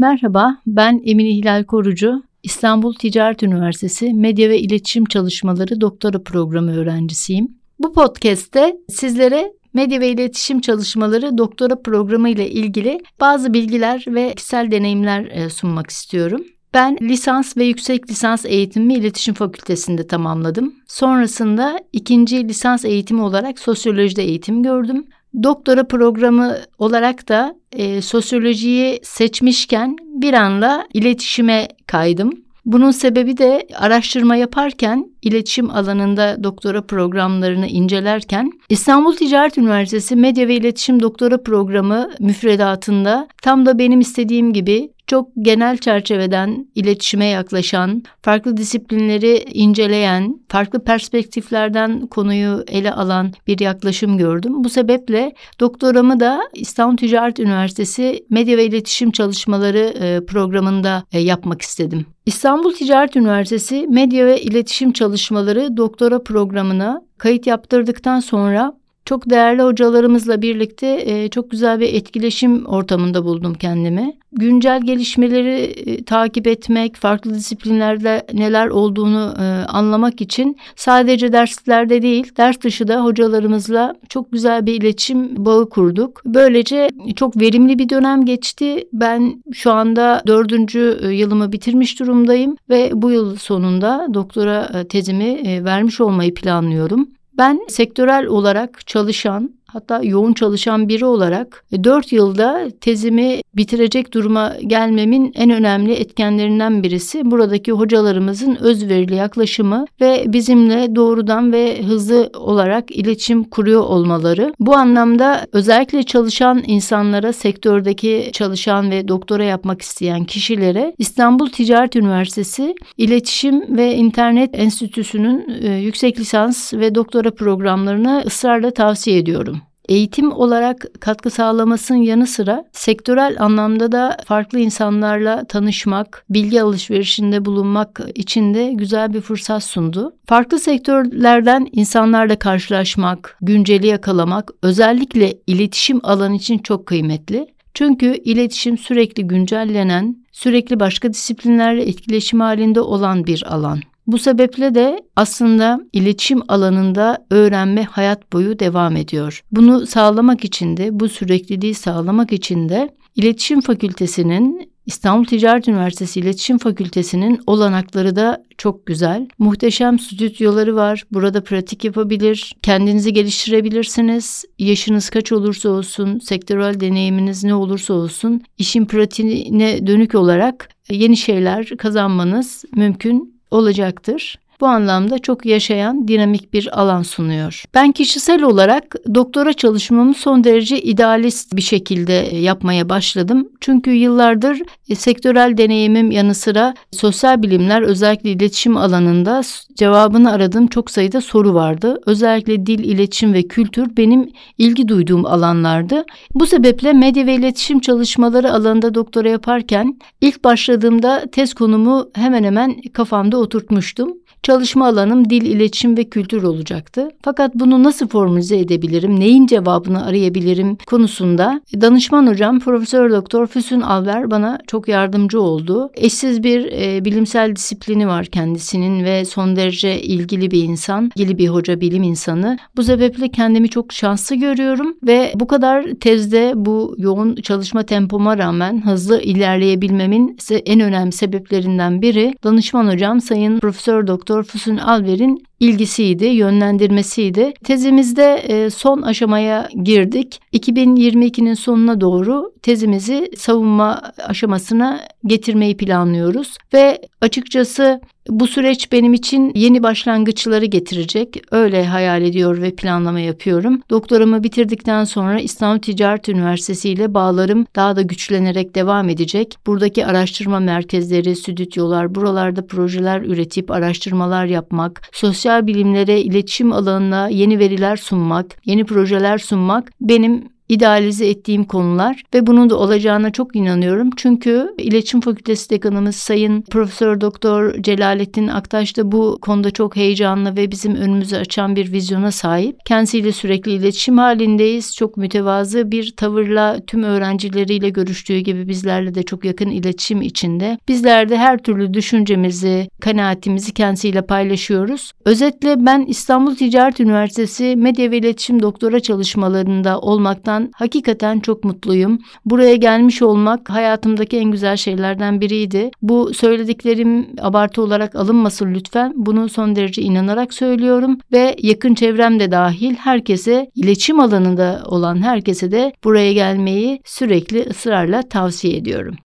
Merhaba, ben Emine Hilal Korucu. İstanbul Ticaret Üniversitesi Medya ve İletişim Çalışmaları Doktora Programı öğrencisiyim. Bu podcast'te sizlere medya ve iletişim çalışmaları doktora programı ile ilgili bazı bilgiler ve kişisel deneyimler e, sunmak istiyorum. Ben lisans ve yüksek lisans eğitimimi iletişim fakültesinde tamamladım. Sonrasında ikinci lisans eğitimi olarak sosyolojide eğitim gördüm. Doktora programı olarak da e, sosyolojiyi seçmişken bir anda iletişime kaydım. Bunun sebebi de araştırma yaparken, iletişim alanında doktora programlarını incelerken İstanbul Ticaret Üniversitesi Medya ve İletişim Doktora Programı müfredatında tam da benim istediğim gibi çok genel çerçeveden iletişime yaklaşan, farklı disiplinleri inceleyen, farklı perspektiflerden konuyu ele alan bir yaklaşım gördüm. Bu sebeple doktoramı da İstanbul Ticaret Üniversitesi Medya ve İletişim Çalışmaları e, programında e, yapmak istedim. İstanbul Ticaret Üniversitesi Medya ve İletişim Çalışmaları doktora programına kayıt yaptırdıktan sonra çok değerli hocalarımızla birlikte e, çok güzel bir etkileşim ortamında buldum kendimi. Güncel gelişmeleri e, takip etmek, farklı disiplinlerde neler olduğunu e, anlamak için sadece derslerde değil, ders dışı da hocalarımızla çok güzel bir iletişim bağı kurduk. Böylece çok verimli bir dönem geçti. Ben şu anda dördüncü e, yılımı bitirmiş durumdayım ve bu yıl sonunda doktora e, tezimi e, vermiş olmayı planlıyorum. Ben sektörel olarak çalışan hatta yoğun çalışan biri olarak 4 e, yılda tezimi bitirecek duruma gelmemin en önemli etkenlerinden birisi buradaki hocalarımızın özverili yaklaşımı ve bizimle doğrudan ve hızlı olarak iletişim kuruyor olmaları. Bu anlamda özellikle çalışan insanlara, sektördeki çalışan ve doktora yapmak isteyen kişilere İstanbul Ticaret Üniversitesi İletişim ve İnternet Enstitüsü'nün e, yüksek lisans ve doktora programlarını ısrarla tavsiye ediyorum eğitim olarak katkı sağlamasının yanı sıra sektörel anlamda da farklı insanlarla tanışmak, bilgi alışverişinde bulunmak için de güzel bir fırsat sundu. Farklı sektörlerden insanlarla karşılaşmak, günceli yakalamak özellikle iletişim alanı için çok kıymetli. Çünkü iletişim sürekli güncellenen, sürekli başka disiplinlerle etkileşim halinde olan bir alan. Bu sebeple de aslında iletişim alanında öğrenme hayat boyu devam ediyor. Bunu sağlamak için de bu sürekliliği sağlamak için de İletişim Fakültesinin İstanbul Ticaret Üniversitesi İletişim Fakültesinin olanakları da çok güzel. Muhteşem stüdyoları var. Burada pratik yapabilir, kendinizi geliştirebilirsiniz. Yaşınız kaç olursa olsun, sektörel deneyiminiz ne olursa olsun, işin pratiğine dönük olarak yeni şeyler kazanmanız mümkün olacaktır. Bu anlamda çok yaşayan dinamik bir alan sunuyor. Ben kişisel olarak doktora çalışmamı son derece idealist bir şekilde yapmaya başladım. Çünkü yıllardır e, sektörel deneyimim yanı sıra sosyal bilimler özellikle iletişim alanında cevabını aradığım çok sayıda soru vardı. Özellikle dil, iletişim ve kültür benim ilgi duyduğum alanlardı. Bu sebeple medya ve iletişim çalışmaları alanında doktora yaparken ilk başladığımda tez konumu hemen hemen kafamda oturtmuştum. Çalışma alanım dil, iletişim ve kültür olacaktı. Fakat bunu nasıl formüle edebilirim, neyin cevabını arayabilirim konusunda danışman hocam Profesör Doktor Füsun Alver bana çok yardımcı oldu. Eşsiz bir e, bilimsel disiplini var kendisinin ve son derece ilgili bir insan, ilgili bir hoca, bilim insanı. Bu sebeple kendimi çok şanslı görüyorum ve bu kadar tezde bu yoğun çalışma tempoma rağmen hızlı ilerleyebilmemin en önemli sebeplerinden biri danışman hocam Sayın Profesör Doktor Doktor Füsun Alver'in ilgisiydi, yönlendirmesiydi. Tezimizde e, son aşamaya girdik. 2022'nin sonuna doğru tezimizi savunma aşamasına getirmeyi planlıyoruz ve açıkçası bu süreç benim için yeni başlangıçları getirecek. Öyle hayal ediyor ve planlama yapıyorum. Doktoramı bitirdikten sonra İstanbul Ticaret Üniversitesi ile bağlarım daha da güçlenerek devam edecek. Buradaki araştırma merkezleri, stüdyolar, buralarda projeler üretip araştırmalar yapmak, sosyal bilimlere, iletişim alanına yeni veriler sunmak, yeni projeler sunmak benim idealize ettiğim konular ve bunun da olacağına çok inanıyorum. Çünkü İletişim Fakültesi Dekanımız Sayın Profesör Doktor Celalettin Aktaş da bu konuda çok heyecanlı ve bizim önümüzü açan bir vizyona sahip. Kendisiyle sürekli iletişim halindeyiz. Çok mütevazı bir tavırla tüm öğrencileriyle görüştüğü gibi bizlerle de çok yakın iletişim içinde. Bizler de her türlü düşüncemizi, kanaatimizi kendisiyle paylaşıyoruz. Özetle ben İstanbul Ticaret Üniversitesi Medya ve İletişim Doktora çalışmalarında olmaktan hakikaten çok mutluyum. Buraya gelmiş olmak hayatımdaki en güzel şeylerden biriydi. Bu söylediklerim abartı olarak alınmasın lütfen. Bunu son derece inanarak söylüyorum ve yakın çevrem de dahil herkese iletişim alanında olan herkese de buraya gelmeyi sürekli ısrarla tavsiye ediyorum.